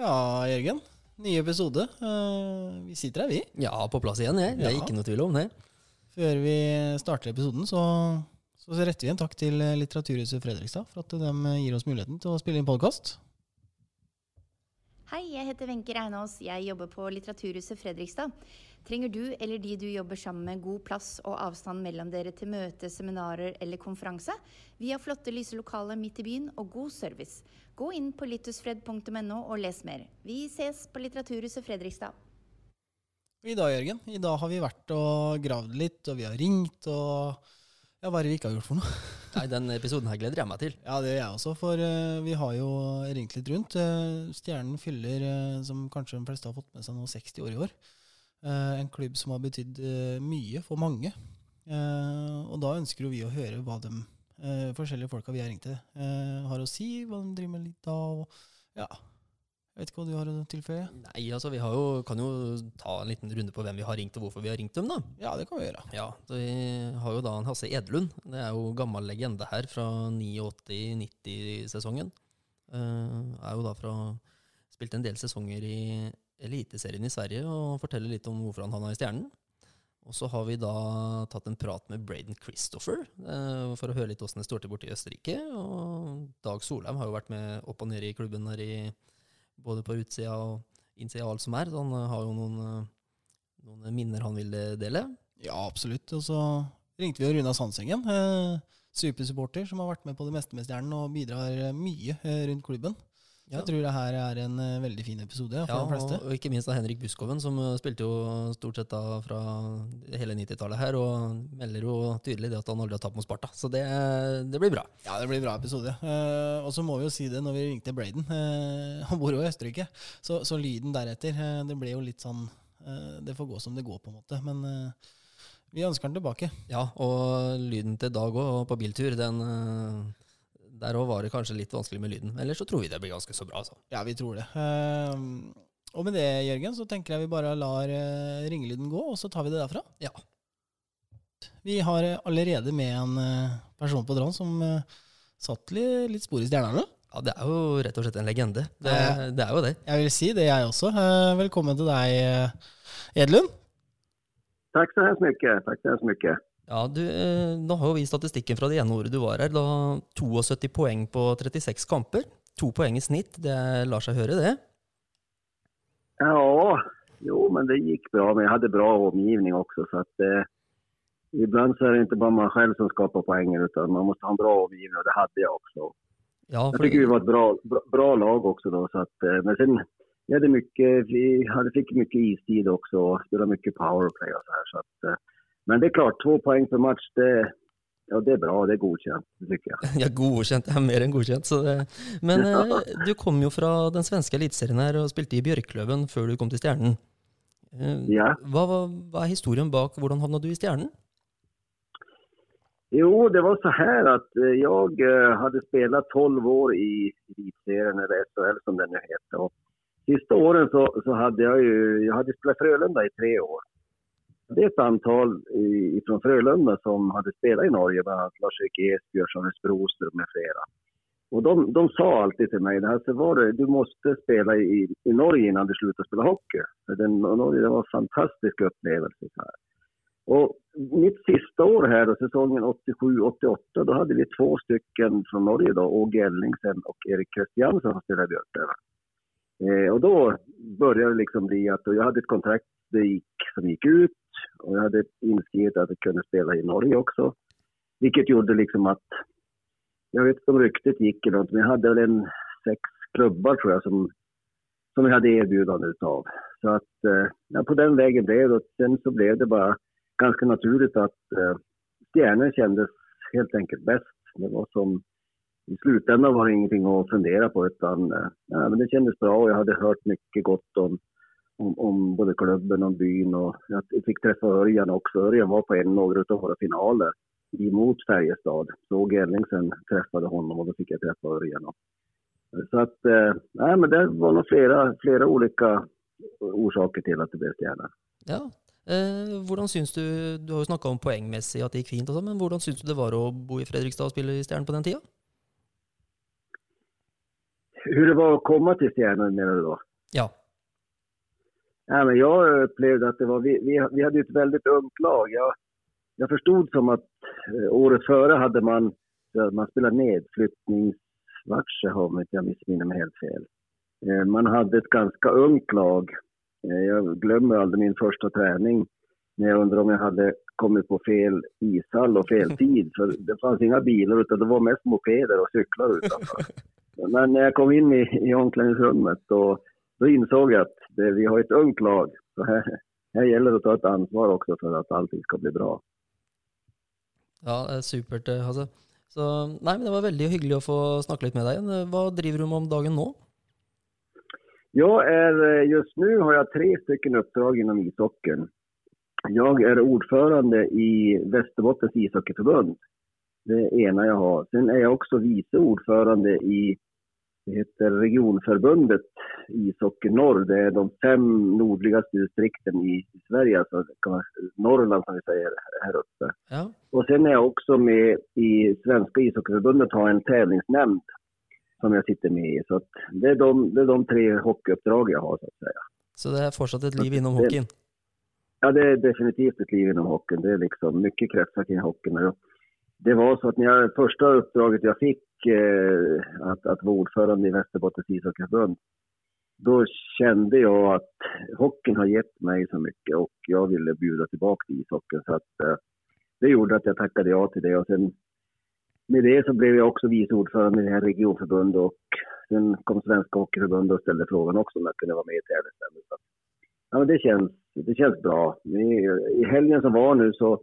Ja, Jørgen. Ny episode. Uh, vi sitter her, vi. Ja, på plass igjen, jeg. Det er Ja. ikke noe tvil om det. Før vi starter episoden, så, så retter vi en takk til Litteraturhuset Fredrikstad for at de gir oss muligheten til å spille inn podkast. Jeg heter Wenche Reinås. Jeg jobber på Litteraturhuset Fredrikstad. Trenger du eller de du jobber sammen med god plass og avstand mellom dere til møte, seminarer eller konferanse? Vi har flotte lyse lokaler midt i byen og god service. Gå inn på littusfred.no og les mer. Vi ses på Litteraturhuset Fredrikstad. I dag, Jørgen, i dag har vi vært og gravd litt, og vi har ringt, og ja, hva er det vi ikke har gjort for noe? Nei, Den episoden her gleder jeg meg til. Ja, det gjør jeg også, for eh, vi har jo ringt litt rundt. Eh, Stjernen fyller, eh, som kanskje de fleste har fått med seg nå, 60 år i år. En klubb som har betydd mye for mange. Og da ønsker jo vi å høre hva de forskjellige folka vi har ringt til, har å si, hva de driver med litt av. Og, ja, vet ikke hva du har å tilføye? Nei, altså Vi har jo, kan jo ta en liten runde på hvem vi har ringt og hvorfor vi har ringt dem. da. Ja, det kan vi gjøre. Ja, så Vi har jo da en Hasse Edlund. Det er jo gammel legende her fra 89-90-sesongen. er jo da fra Spilte en del sesonger i Eliteserien i Sverige og forteller litt om hvorfor han havna i Stjernen. Og så har vi da tatt en prat med Braden Christopher eh, for å høre litt åssen det står til borte i Østerrike. Og Dag Solheim har jo vært med opp og ned i klubben der i både på utsida og innsida av alt som er. Så han eh, har jo noen, eh, noen minner han vil eh, dele. Ja, absolutt. Og så ringte vi jo Runa Sandsengen, eh, supersupporter som har vært med på det meste med Stjernen og bidrar eh, mye eh, rundt klubben. Jeg tror det her er en uh, veldig fin episode for Ja, de fleste. og, og ikke minst av Henrik Buskoven, som uh, spilte jo stort sett da fra hele 90-tallet her, og melder jo tydelig det at han aldri har tapt mot Sparta. Så det, det blir bra. Ja, det blir en bra episode. Uh, og så må vi jo si det når vi ringte Braden. han bor jo i Østerrike, så, så lyden deretter Det ble jo litt sånn Det får gå som det går, på en måte. Men vi ønsker den tilbake. Ja, og lyden til Dag òg på biltur, den Der òg var det kanskje litt vanskelig med lyden. Ellers så tror vi det blir ganske så bra, Så. Ja, vi tror det. Uh, og med det, Jørgen, så tenker jeg vi bare lar uh, ringelyden gå, og så tar vi det derfra. Ja. Vi har eh, allerede med en eh, person på tråden som satt litt, litt spor i stjerna. Ja, det er jo rett og slett en legende. Det, det er jo det. Jeg vil si det, jeg også. Velkommen til deg, Edlund. Takk så hemskt mycket. Takk så hemskt mycket. Ja, du, eh, Nå har jo vi statistikken fra det ene året du var her. Da 72 poeng på 36 kamper. To poeng i snitt. Det lar seg høre, det. Ja, jo men det gikk bra. Men jeg hadde bra omgivning også. Så at eh, Iblant så er det ikke bare man selv som skaper poenger, utan man må ha en bra omgivning og det hadde jeg også. Ja, Jag Jeg syns vi var et bra, bra, bra lag også. då. Så at, eh, men sen vi hadde mye, vi hadde, fikk mye istid også, og spilte mye powerplay og så her, Så at, eh, men det er klart, to poeng per match, det, ja, det er bra. Det er godkjent, det jeg. ja, godkjent er mer enn godkjent. Så det. Men ja. du kom jo fra den svenske eliteserien her og spilte i Bjørkløven før du kom til Stjernen. Eh, Ja. Hva, hva er historien bak? Hvordan havna du i Stjernen? Jo, det var så her at jeg hadde spilt tolv år i elitserien, eller SHL som den nu heter. Siste åren så, så hadde jeg jo, jeg hadde spilt Frölunda i tre år. Det är ett antal från Frölunda som hade spelat i Norge, bland annat Lars-Erik Esbjörnsson, Johannes Broström med flera. Och de, de sa alltid till mig, alltså var det, du måste spela i, i Norge innan du slutar spela hockey. Den, Norge det var en fantastisk upplevelse. Här. Och mitt sista år här, då, säsongen 87-88, då hade vi två stycken från Norge, då, Åge Ellingsen och Erik Christiansen som spelade i Björklöven. Eh, och då började det liksom bli att jag hade ett kontrakt det gick, som gick ut och jag hade inskrivit att jag kunde spela i Norge också. Vilket gjorde liksom att, jag vet inte om ryktet gick eller något, men jag hade väl en sex klubbar tror jag som, som jag hade erbjudande utav. Så att eh, ja, på den vägen blev det och sen så blev det bara ganska naturligt att eh, Stjärnen kändes helt enkelt bäst. Det var som, i slutändan var det ingenting att fundera på utan eh, ja, men det kändes bra och jag hade hört mycket gott om, om, om både klubben och byn och jag fick träffa Örjan också. Örjan var på en, några av våra finaler emot Färjestad. Så Ellingsen träffade honom och då fick jag träffa Örjan. Så att, eh, nej men det var nog flera, flera olika orsaker till att det blev stjerne. Ja. Eh, hvordan syns du Du har jo snakka om poengmessig at det gikk fint, og sånn, men hvordan syns du det var å bo i Fredrikstad og spille i Stjernen på den tida? Hvordan det var å komme til Stjernen, mener du da? Ja. Ja, men jag upplevde att det var, vi, vi, vi hade ett väldigt ungt lag. Jag, jag förstod som att eh, året före hade man, man spelat nedflyttningsmatcher om inte jag missminner mig helt fel. Eh, man hade ett ganska ungt lag. Eh, jag glömmer aldrig min första träning när jag undrar om jag hade kommit på fel ishall och fel tid. För det fanns inga bilar utan det var mest mopeder och cyklar utanför. Men när jag kom in i, i omklädningsrummet då, då insåg jag att det, vi har ett ungt lag. Så här, här gäller det att ta ett ansvar också för att allting ska bli bra. Ja, supert, Hasse. Så, nei, men Det var veldig hyggelig å få snakke litt med deg. Hva driver du med om dagen nå? Jag är, just nu har jag tre stycken uppdrag inom ishockeyn. Jag är ordförande i Västerbottens ishockeyförbund. Det ena jag har. Sen är jag också vice ordförande i det heter regionförbundet Ishockey Norr. Det är de fem nordligaste distrikten i Sverige, alltså Norrland som vi säger här uppe. Ja. Och sen är jag också med i Svenska ishockeyförbundet har en tävlingsnämnd som jag sitter med i. Så det, är de, det är de tre hockeyuppdrag jag har så att säga. Så det är fortsatt ett liv inom hockeyn? Ja, det är definitivt ett liv inom hockeyn. Det är liksom mycket kretsar kring hockeyn. Det var så att när jag, första uppdraget jag fick eh, att, att vara ordförande i Västerbottens ishockeyförbund, då kände jag att hockeyn har gett mig så mycket och jag ville bjuda tillbaka till ishockeyn. Så att, eh, det gjorde att jag tackade ja till det och sen med det så blev jag också vice ordförande i det här regionförbundet och sen kom Svenska Hockeyförbundet och ställde frågan också om jag kunde vara med i tävlingsnämnden. Ja, det känns, det känns bra. I helgen som var nu så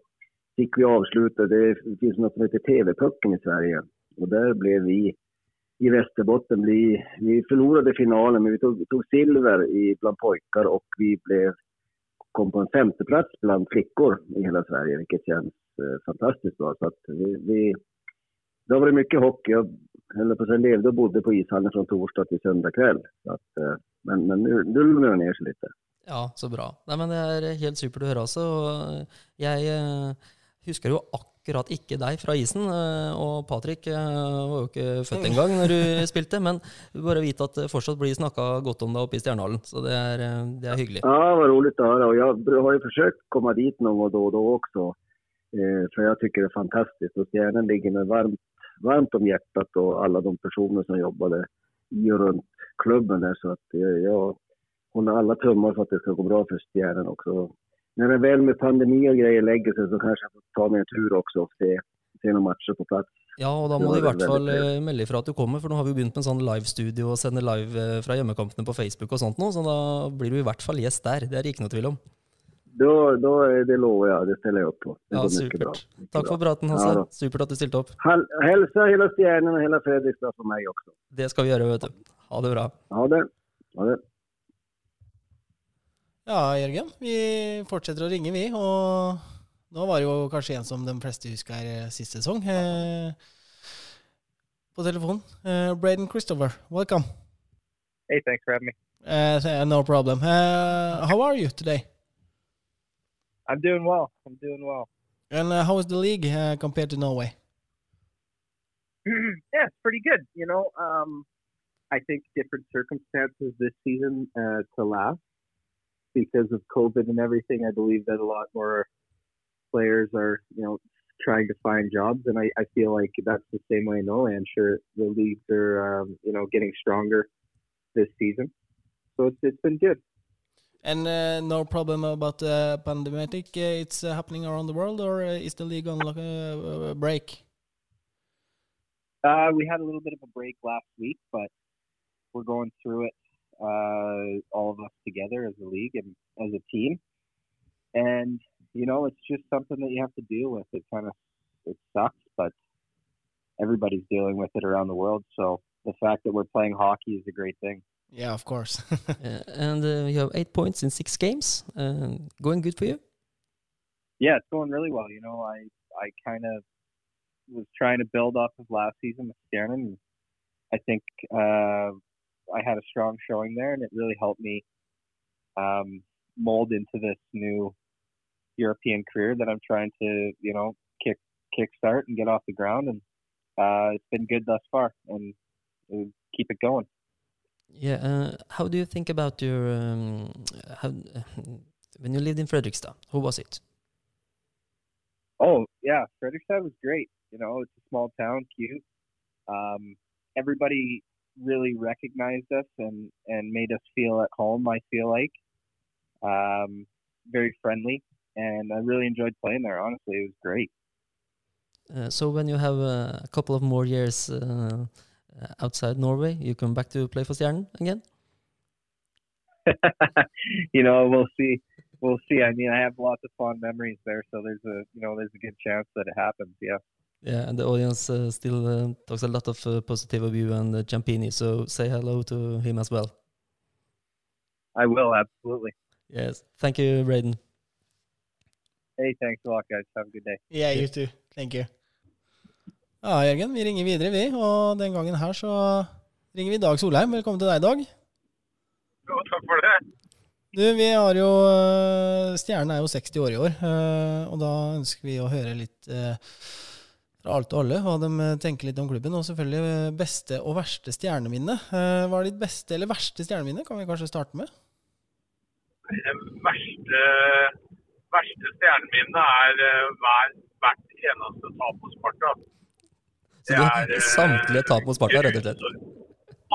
fick vi avsluta, det finns något som heter TV-pucken i Sverige och där blev vi i Västerbotten, vi, vi förlorade finalen men vi tog, silver i, bland pojkar och vi blev, kom på en femteplats bland flickor i hela Sverige vilket känns eh, fantastiskt bra. Så att vi, vi det har varit mycket hockey. Jag höll på att levde och bodde på ishallen från torsdag till söndag kväll. Så att, eh, men, men nu, nu lugnar det ner sig lite. Ja, så bra. Nei, men Det er helt supert å høre også. Jeg husker jo akkurat ikke deg fra isen. Eh, og Patrick var jo ikke født engang når du spilte. Men bare vite at det fortsatt blir snakka godt om deg oppe i Stjernehallen. Så det er, det er hyggelig. Ja, det var rolig å høre. Og jeg har jo forsøkt å komme dit gang da og da også. For jeg syns det er fantastisk. Og Stjernen ligger meg varmt varmt om hjertet og alle de personene som jobber i og rundt klubben Der, Så jeg, jeg holder alle tømmer for at det skal gå bra for Stjernen också. När det väl med pandemi och grejer lägger sig så kanske jag får ta mig en tur också och se, se några matcher på plats. Ja, og da må du i hvert fall eh, melde ifra at du kommer, for nå har vi begynt med en sånn livestudio og sender live eh, fra hjemmekampene på Facebook og sånt nå, så da blir du i hvert fall gjest der. Det er det ikke noe tvil om. Då, då, det lovar jag, det ställer jag upp på. Det ja, supert. Takk Tack för praten Hasse. Ja, supert att du stilte upp. Hälsa hela Stjernen och hela Fredrikstad for mig också. Det ska vi göra, vet du. Ha det bra. Ha det. Ha det. Ja, Jørgen. Vi fortsetter å ringe, vi. Og nå var det jo kanskje en som de fleste husker eh, sist sesong. Eh, på telefonen. Eh, Braden Christopher, welcome. Hey, thanks for having me. Uh, no problem. Uh, how are you today? I'm doing well. I'm doing well. And uh, how is the league uh, compared to Norway? yeah, it's pretty good. You know, um, I think different circumstances this season uh, to last because of COVID and everything. I believe that a lot more players are, you know, trying to find jobs, and I, I feel like that's the same way in Norway. I'm sure the leagues are, um, you know, getting stronger this season, so it's it's been good. And uh, no problem about the pandemic. Uh, it's uh, happening around the world, or uh, is the league on like a, a break? Uh, we had a little bit of a break last week, but we're going through it, uh, all of us together as a league and as a team. And you know, it's just something that you have to deal with. It kind of it sucks, but everybody's dealing with it around the world. So the fact that we're playing hockey is a great thing. Yeah, of course. uh, and uh, you have eight points in six games. Uh, going good for you? Yeah, it's going really well. You know, I I kind of was trying to build off of last season with Stjernen. I think uh, I had a strong showing there, and it really helped me um, mold into this new European career that I'm trying to, you know, kick kickstart and get off the ground. And uh, it's been good thus far, and we'll keep it going. Yeah. Uh, how do you think about your um, how when you lived in Fredrikstad? Who was it? Oh yeah, Fredrikstad was great. You know, it's a small town, cute. Um, everybody really recognized us and and made us feel at home. I feel like um, very friendly, and I really enjoyed playing there. Honestly, it was great. Uh, so when you have uh, a couple of more years uh, outside Norway, you come back to play for Stjernen again? you know, we'll see. We'll see. I mean, I have lots of fond memories there, so there's a you know there's a good chance that it happens. Yeah. Yeah, and the audience uh, still uh, talks a lot of uh, positive of you and uh, Ciampini, so say hello to him as well. I will absolutely. Yes, thank you, Braden. Hey, thanks a lot, guys. Have a good day. Yeah, you too. Thank you. Ja, Jørgen, vi ringer videre, vi. Og den gangen her så ringer vi Dag Solheim. Velkommen til deg, Dag. Jo, takk for det. Du, vi har jo eh, Stjernen er jo 60 år i år, eh, og da ønsker vi å høre litt eh, fra alt og alle hva de tenker litt om klubben. Og selvfølgelig beste og verste stjerneminne. Hva er ditt beste eller verste stjerneminne, kan vi kanskje starte med? Det verste, verste stjerneminne er hver, hvert eneste tap på Sparta. Så det er eh, samtlige tap mot Sparta, rett og slett?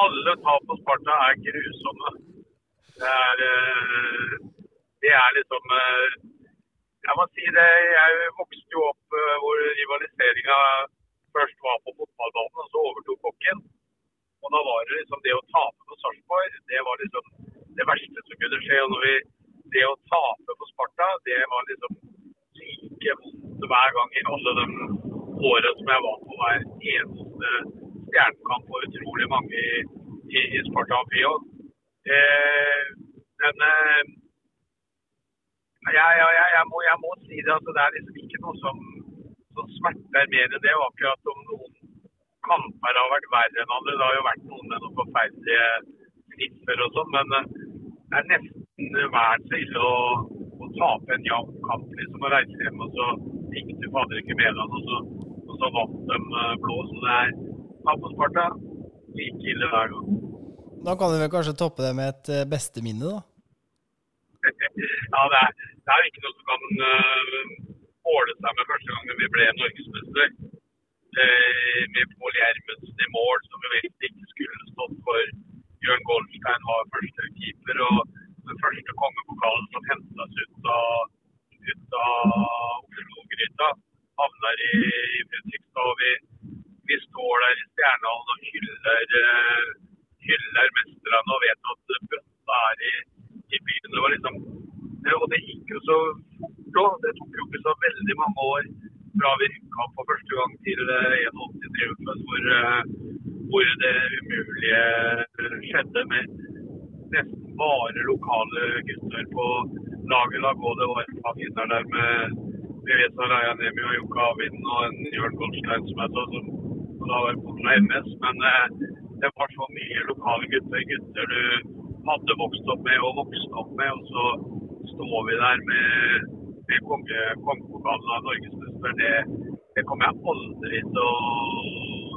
Alle tap på Sparta er grusomme. Det er, eh, det er liksom eh, Jeg må si det, jeg vokste jo opp hvor rivaliseringa først var på fotballbanen, og så overtok kokken. Og da var det liksom det å tape på Sarpsborg, det var liksom det verste som kunne skje. Og vi, det å tape på Sparta, det var liksom like vondt hver gang i alle de årene som jeg var på hver eneste stjernekamp for utrolig mange i, i, i Sparta og òg. Eh, men eh, jeg, jeg, jeg, må, jeg, må, si det. altså Det er liksom ikke noe som, som smerter mer enn det. Og akkurat om noen kamper har vært verre enn andre. Det har jo vært noen med noen forferdelige sniffer og sånn. Men eh, det er nesten verdt så ille å, å tape en jevn kamp liksom, og reise hjem, og så fikk du fader ikke med deg noe. Og så vant de eh, blå. Så det er tap på Sparta like ille hver gang. Da kan du vel kanskje toppe det med et besteminne, beste minne, da? ja, det er, det er jo ikke noe som kan uh, måle seg med første gangen vi ble norgesmester. Uh, med Pål Gjermundsen i mål, som vi vet ikke skulle stått for. Jørn Goldstein var første keeper. og den første kongepokalen som hentes ut av, ut av Oslo-gryta havner i, i Fredrikstad. Vi, vi, står der i Stjernehallen og hyller, uh, hyller mestrene og vet at bøtta er i, i byen. Det var liksom, og det gikk jo så fort òg. Det tok jo ikke så veldig mange år fra vi rykka opp for første gang til 81-triumfen, hvor, uh, hvor det umulige skjedde med nesten bare lokale gutter på laget. Da det var et par vinner der med vi vet Leia Nemi og Jokke Avind og en Jørn Goldstein som jeg som da var på MS. Men eh, det var så mye lokale gutter, gutter du hadde vokst opp med og vokst opp med. Og så står vi der med, med konge, kongepokalen av norgesmester. Det, det kommer jeg aldri til å,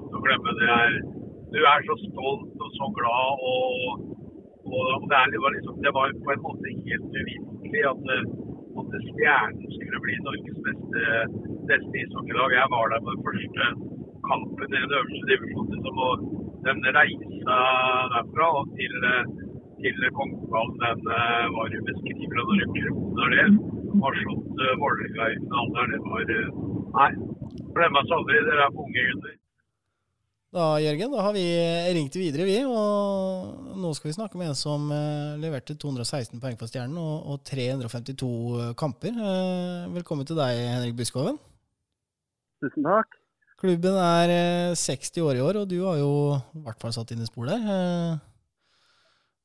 til å glemme. Det er, du er så stolt og så glad. og, og det, er, det, var liksom, det var på en måte helt uvirkelig at at Stjernen skulle bli Norges beste, beste ishockeylag. Jeg var der på den første kampen i den øverste divisjonen. Liksom, og den reisa derfra og til, til Kongepokalen den eh, var ubeskrivelig. Når du kroner det har slått uh, Vålerenga i finalen det var uh, Nei, glemmes aldri. Dere er unge gutter. Da, Jørgen, da har vi ringt videre, vi. Og nå skal vi snakke med en som eh, leverte 216 poeng for Stjernen og, og 352 eh, kamper. Eh, velkommen til deg, Henrik Buskoven. Tusen takk. Klubben er 60 år i år, og du har jo i hvert fall satt i spor der.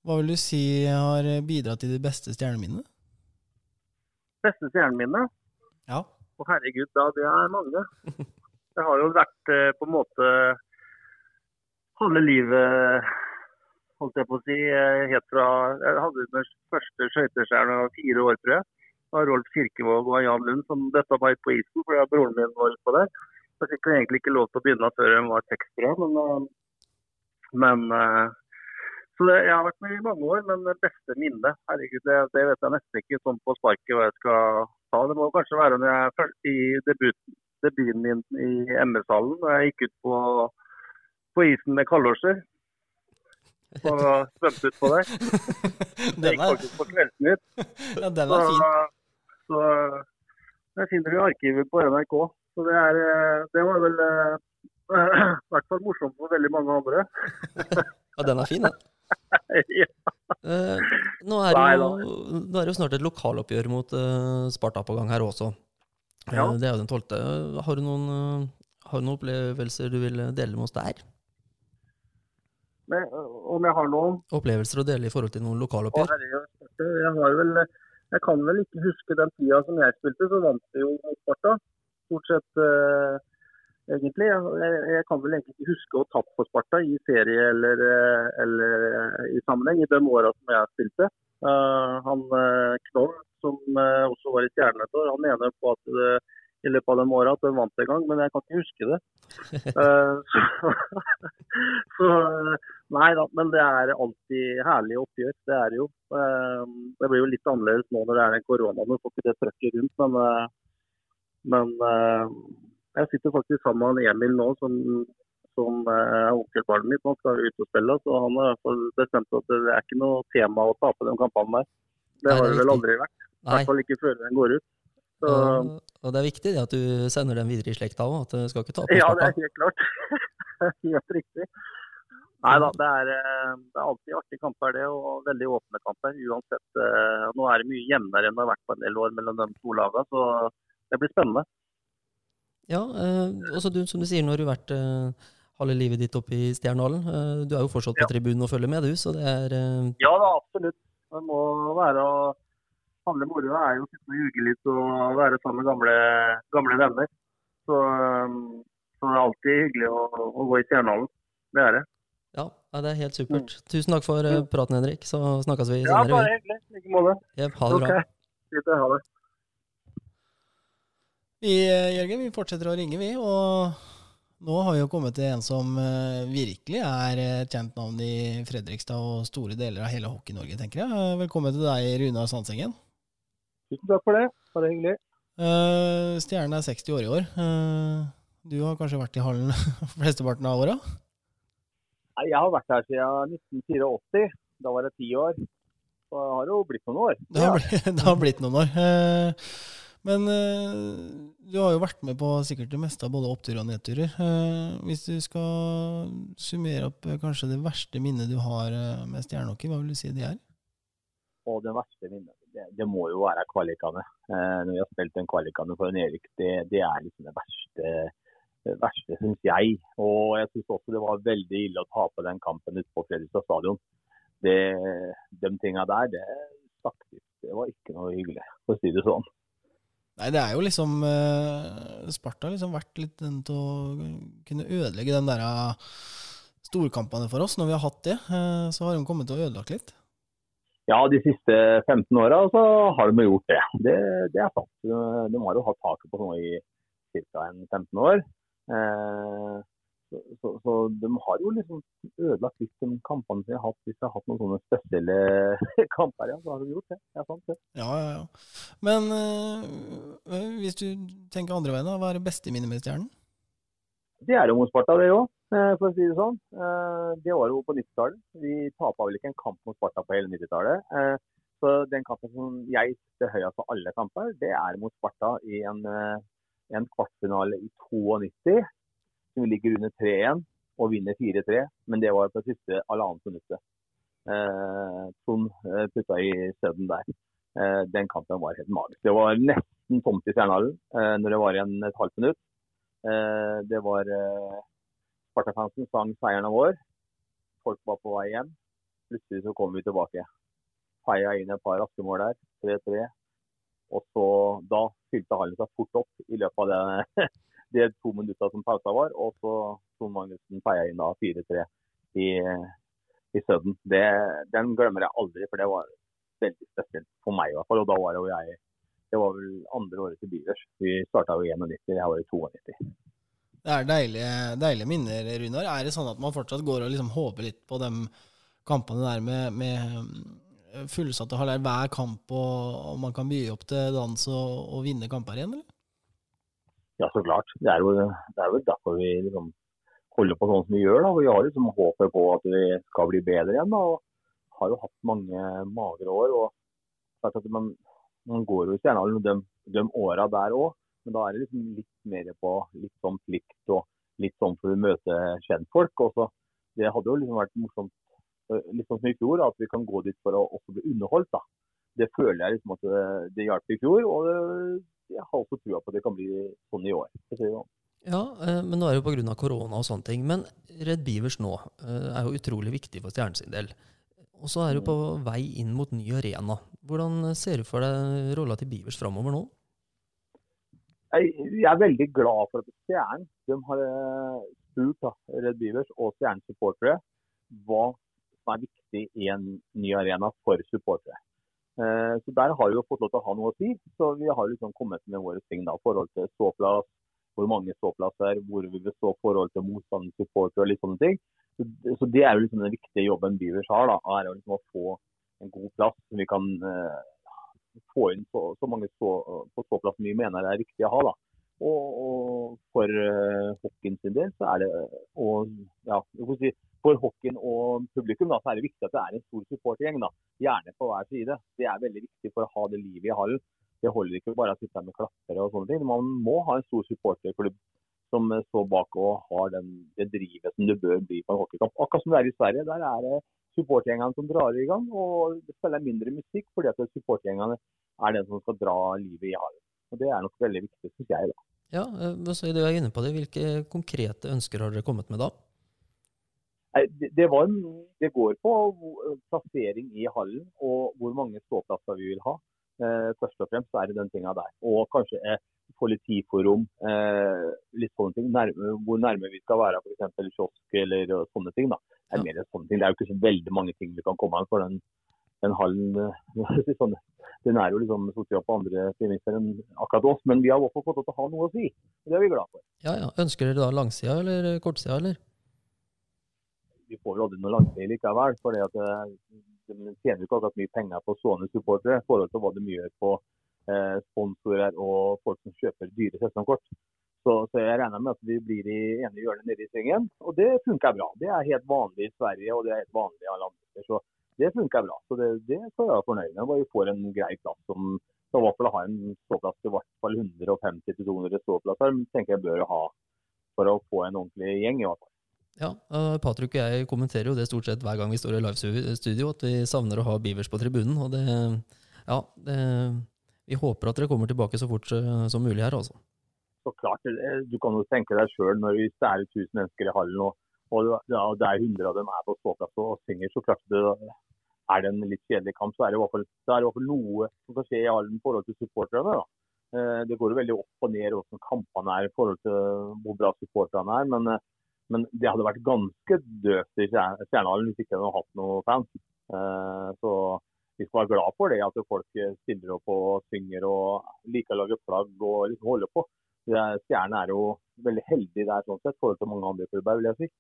Hva vil du si har bidratt til de beste stjerneminnene? Beste stjerneminne? Ja. Å herregud, da, det er mange. Det har jo vært på en måte halve livet, holdt jeg på å si. Helt fra Jeg hadde min første skøytestjerne da fire år, tror jeg. Det var Rolf Kirkevåg og Jan Lund som døtta meg på isen, fordi broren min var utpå der. Jeg fikk egentlig ikke lov til å begynne før jeg var seks, tror jeg. Men, eh, men, eh, Så det, Jeg har vært med i mange år, men det beste minnet herregud, det, det vet jeg nesten ikke sånn på sparket hva jeg skal ta. Det må kanskje være når jeg først i debuten, debuten min i MS-hallen. Da jeg gikk ut på, på isen med kalosjer og svømte utpå der. Det Den gikk faktisk på Kveldsnytt. ja, den er fin. så jeg finner du i arkivet på NRK. Så det, er, eh, det var vel eh, i hvert fall morsomt for veldig mange andre. Ja, den er fin, den. ja. Eh, nå, er jo, nå er det jo snart et lokaloppgjør mot eh, Sparta på gang her også. Eh, Ja. det er jo den tolvte. Har du noen, har du noen opplevelser du vil dele med oss der? Men, om jeg har noen Opplevelser å dele i forhold til noen lokaloppgjør? jeg har vel Jeg kan vel ikke huske den tida som jeg spilte, så vant vi jo mot Sparta. Stort sett egentlig. Jeg, kan vel egentlig ikke huske å ha tapt for Sparta i serie eller, eh, eller eh, i sammenheng i de åra som jeg spilte. Uh, han Knoll, som også var i Stjernen et år, han mener på at det, i løpet av de åra at de vant en gang, men jeg kan ikke huske det. Uh, så, så Nei da, men det er alltid herlig oppgjør. Det er det jo. Uh, Det blir jo litt annerledes nå når det er den koronaen. Du får ikke det trøkket rundt. Men, men jeg sitter faktisk sammen med Emil nå, som, som eh, er onkelbarnet mitt. Han skal ut og spille, så han har bestemt at det er ikke noe tema å tape de kampene der. Det har det vel aldri vært. I hvert fall ikke før den går ut. Så, Og, og det er viktig det at du sender den videre i slekta òg, at du skal ikke tape ja, det er helt klart. helt riktig. Nei da, det er, eh, det er alltid artige kamper, det. Og veldig åpne kamper. Uansett. eh, Nå er det mye jevnere enn det har vært på en del år mellom de to lagene, så det blir spennende. Ja, eh, også du, som du sier, nå har du vært eh, halve livet ditt oppe i Stjernehallen. Eh, du er jo fortsatt på Ja. tribunen og følger med, du, så det er eh, Ja da, absolutt. Det må være å Handle moro er jo å sitte og ljuge litt og være sammen med gamle, gamle venner. Så, eh, så det er alltid hyggelig å, å gå i Stjernehallen. Det er det. Ja, det er helt supert. Tusen takk for eh, praten, Henrik. Så snakkes vi senere. Ja, bare hyggelig. I like måte. Jep, ha det Ok. bra. Fint ha det. Vi, eh, Jørgen, vi fortsetter å ringe, vi. Og nå har vi jo kommet til en som eh, virkelig er et kjent navn i Fredrikstad og store deler av hele Hockey-Norge, tenker jeg. Eh, Velkommen til deg, Runar Sandsengen. Tusen takk for det. Bare hyggelig. Eh, Stjernen er 60 år i år. Eh, du har kanskje vært i hallen flesteparten av åra? Jeg har vært her siden 1984. Da var jeg ti år. Så det har jo blitt noen år. Det har, blitt, det har blitt noen år. Eh, Men eh, du har jo vært med på sikkert det meste av både oppturer og nedturer. Eh, Hvis du skal summere opp eh, kanskje det verste minnet du har med stjernehockey, hva vil du si det er? Og det verste minnet, det, det må jo være kvalikene. Når vi har spilt den kvalikene for en Erik, det, det er liksom det verste, det verste syns jeg. Og jeg syns også det var veldig ille å tape den kampen ute på Fredrikstad stadion. Det, de tinga der, det faktisk, det var ikke noe hyggelig, for å si det sånn. Nei, det er jo liksom eh, Sparta har liksom vært litt den til å kunne ødelegge den der eh, storkampene for oss. Når vi har hatt det, eh, så har de kommet til å ødelegge litt. Ja, de siste 15 åra så har de gjort det. Det, det er sant. De har jo hatt taket på noe i ca. 15 år. Eh, så, så, så de har jo liksom ødelagt litt de kampene de har hatt. Hvis de har hatt noen sånne spesielle kamper, ja, så har de gjort det. Det er sant, det. Ja, ja, ja. Men øh, hvis du tenker andre veien, da, hva er det beste i med Det er jo mot Sparta, det òg, for å si det sånn. Eh, Det var jo på 90-tallet. Vi tapa vel ikke en kamp mot Sparta på hele 90-tallet. Eh, Så den kampen som jeg setter høyest av alle kamper, det er mot Sparta i en, eh, en kvartfinale i 92. Som vi ligger under 3-1 og vinner 4-3, men det var på siste halvannet minuttet. Eh, Trond eh, putta i støden der. Eh, Den kampen var helt magisk. Det var nesten tomt i Stjernehallen eh, når det var igjen et halvt minutt. Eh, Det var eh, Sparta-fansen sang 'Seieren er vår'. Folk var på vei hjem. Plutselig så kom vi tilbake. Feia inn et par raske mål der. 3-3. Og så, da fylte hallen seg fort opp i løpet av det, de to minuttene som pausa var. Og så Trond Magnussen feia inn da 4-3 i, i Søden. Den glemmer jeg aldri, for det var veldig spesielt for meg i hvert fall. Og da var jo jeg Det var vel andre året til Bivers. Vi starta jo i 91, jeg var i 92. Det er deilige, deilige minner, Runar. Er det sånn at man fortsatt går og liksom håper litt på de kampene der med, med fullsatte haller hver kamp, og, og, man kan by opp til dans og, og vinne kamper igjen, eller? Ja, så klart. Det er jo, det er jo derfor vi liksom holder på sånn som vi gjør. da. Vi har liksom håpet på at vi skal bli bedre igjen. da, og Har jo hatt mange magre år. og at man, man går jo i Stjernehallen de, de åra der òg, men da er det liksom litt mer på litt sånn plikt og litt sånn for å møte kjentfolk. Det hadde jo liksom vært morsomt litt sånn som i fjor, at vi kan gå dit for å også bli underholdt. da. Det føler jeg liksom at det, det hjalp i fjor, og det, jeg har også trua på at det kan bli sånn i år. Sånn. Ja, eh, men nå er det jo pga. korona og sånne ting. Men Red Beavers nå eh, er jo utrolig viktig for Stjernen sin del. Og så er du på vei inn mot ny arena. Hvordan ser du for deg rolla til Beavers framover nå? Jeg er veldig glad for at Stjernen de har eh, spurt Red Beavers og Stjernens supportere hva som er viktig i en ny arena for supportere. Eh, så Der har vi jo fått lov til å ha noe å si. Så Vi har liksom kommet med våre ting da, forhold til ståplass, hvor mange ståplasser, hvor vi vil stå forhold til motstanders supporter og litt sånne ting. Så, Det er jo liksom den viktige jobben Beavers har. da, er jo liksom å få en god plass vi kan uh, få inn så, så mange stå, på ståplass vi mener er riktig å ha. da. Og, og for uh, hockeyen sin del så er det og, ja, si, for hockeyen og publikum da, så er det viktig at det er en stor supportergjeng. da, Gjerne på hver side. Det er veldig viktig for å ha det livet i hallen. Det holder ikke bare å sitte her med klappere og sånne ting. Man må ha en stor supporterklubb som står bak og har den, det drivet som det bør bli på en hockeykamp. Akkurat som det er i Sverige. Der er det supportergjengene som drar i gang. Og det spiller mindre musikk fordi at supportergjengene er den som skal dra livet i hallen. Og Det er nok veldig viktig, syns jeg. da. Ja, eh, så er inne på det. Hvilke konkrete ønsker har dere kommet med da? Det, var, det, går på plassering i hallen og hvor mange ståplasser vi vil ha. Eh, først og fremst er det den tinga der. Og kanskje et politiforum. Eh, litt sånne ting. Nærme, hvor nærme vi skal være f.eks. kiosk eller sånne ting. da. Det er, mer sånne ting. det er jo ikke så veldig mange ting vi kan komme an for den, den hallen. sånn, den er jo liksom sortert på andre premisser enn akkurat oss, men vi har også fått lov til å ha noe å si. Det er vi glad for. Ja, ja. Ønsker dere da langsida eller kortsida, eller? Vi får jo aldri noe langtid likevel. for eh, De tjener ikke akkurat mye penger på sånne supportere i forhold til hva de gjør på eh, sponsorer og folk som kjøper dyre sesongkort. Så, så, jeg regner med at vi blir i ene hjørnet nede i svingen. Og det funker bra. Det er helt vanlig i Sverige og det er helt vanlig i alle andre. Så det funker bra. Så det, det skal jeg være fornøyd med. Vi får en grei plass som i hvert fall ha en ståplass til hvert fall 150-200 ståplasser tenker jeg bør ha for å få en ordentlig gjeng. i hvert fall. Ja, Patrick og jeg kommenterer jo det stort sett hver gang vi står i livestudio, at vi savner å ha Beavers på tribunen. Og det, ja, det, vi håper at dere kommer tilbake så fort eh, som mulig her, altså. Så klart, Du kan jo tenke deg sjøl når vi er 1000 mennesker i hallen og, og det er 100 av dem er på ståplass og synger. så klart det, Er det en litt kjedelig kamp, så er det i hvert fall, i hvert fall noe som kan skje i hallen i forhold til supporterne. da. Eh, det går jo veldig opp og ned hvordan kampene er i forhold til hvor bra supporterne er. men eh, men det hadde vært ganske døvt i Stjernehallen hvis ikke de hadde hatt noen fans. Eh, så vi skal være glad for det, at folk stiller opp og synger og liker å lage flagg og liksom holde på. Stjernen er jo veldig heldig der sånn sett, i forhold til mange andre klubber, vil jeg si.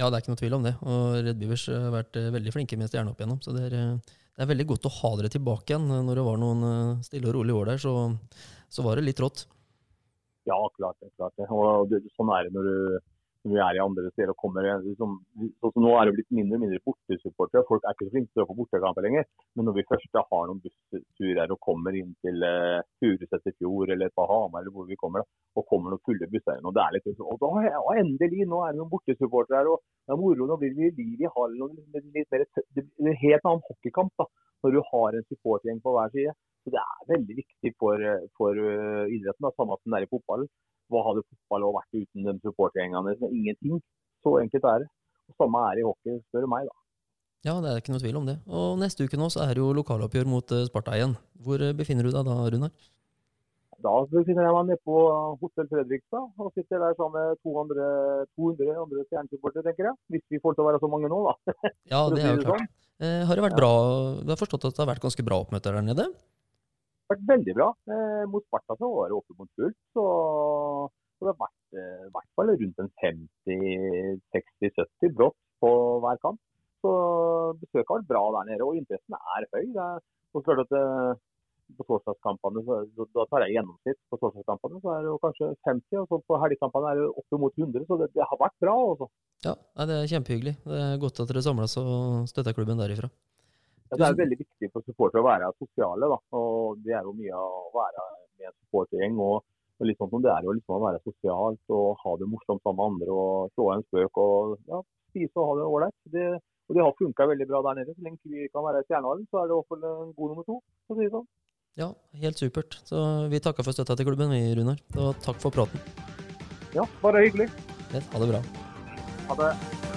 Ja, det er ikke noe tvil om det. Og Red Beavers har vært eh, veldig flinke med Stjerne opp igjennom. Så det er, eh, det er, veldig godt å ha dere tilbake igjen. Når det var noen stille og rolige år der, så, så var det litt rått. Ja, klart det. klart det. Og det, sånn er det når du som vi er i andre steder og kommer liksom, så, Nå er det blitt mindre og mindre bortesupportere. Folk er ikke så flinke til å få bortekamper lenger. Men når vi først har noen bussturer og kommer inn til uh, Furuset i fjor eller på Hamar eller hvor vi kommer, og kommer noen fulle busser og det er litt sånn, og, da, ja, endelig, nå er det noen bortesupportere her, og det er moro. Nå blir det liv i hallen. det, blir en helt annen hockeykamp da, når du har en supportergjeng på hver side. Så Det er veldig viktig for, for uh, idretten, da, samme som det er i fotballen. Hva hadde fotball vært uten de supportergjengene? Ingenting. Så enkelt er det. Og Samme er det i hockey, spør du meg, da. Ja, det er ikke noe tvil om det. Og Neste uke nå så er det jo lokaloppgjør mot eh, Sparta igjen. Hvor eh, befinner du deg da, Runar? Da befinner jeg meg nede på Hotell Fredrikstad og sitter der sammen med 200, 200 andre stjernesupportere, tenker jeg. Hvis vi får til å være så mange nå, da. Ja, det er jo klart. Sånn. Eh, har det vært bra? Du har forstått at det har vært ganske bra oppmøter der nede? Vært veldig bra. Eh, mot Sparta så var det oppe mot fullt. Så, så det har vært eh, hvert fall rundt en 50-60-70 brått på hver kamp. Så besøket har vært bra der nede, og interessen er høy. Det er, og klart at det, på torsdagskampene, Da tar jeg gjennomsnitt. På torsdagskampene så er det kanskje 50, og så på helgekampene er det oppimot 100. Så det, det har vært bra. Også. Ja, Det er kjempehyggelig. Det er godt at dere samles og støtter klubben derifra. Ja, det er veldig viktig for supportere å være sosiale. da, og Det er jo mye å være med en supportergjeng. og og litt sånn Det er jo liksom å være sosialt og ha det morsomt sammen med andre og slå en spøk og ja, spise og ha det ålreit. Det, og det har funka veldig bra der nede. Så lenge vi kan være i Stjernehallen, så er det i hvert fall en god nummer to. for å si det sånn. Ja, helt supert. Så vi takker for støtta til klubben, vi, Runar. Og takk for praten. Ja, bare hyggelig. Ja, ha det bra. Ha det.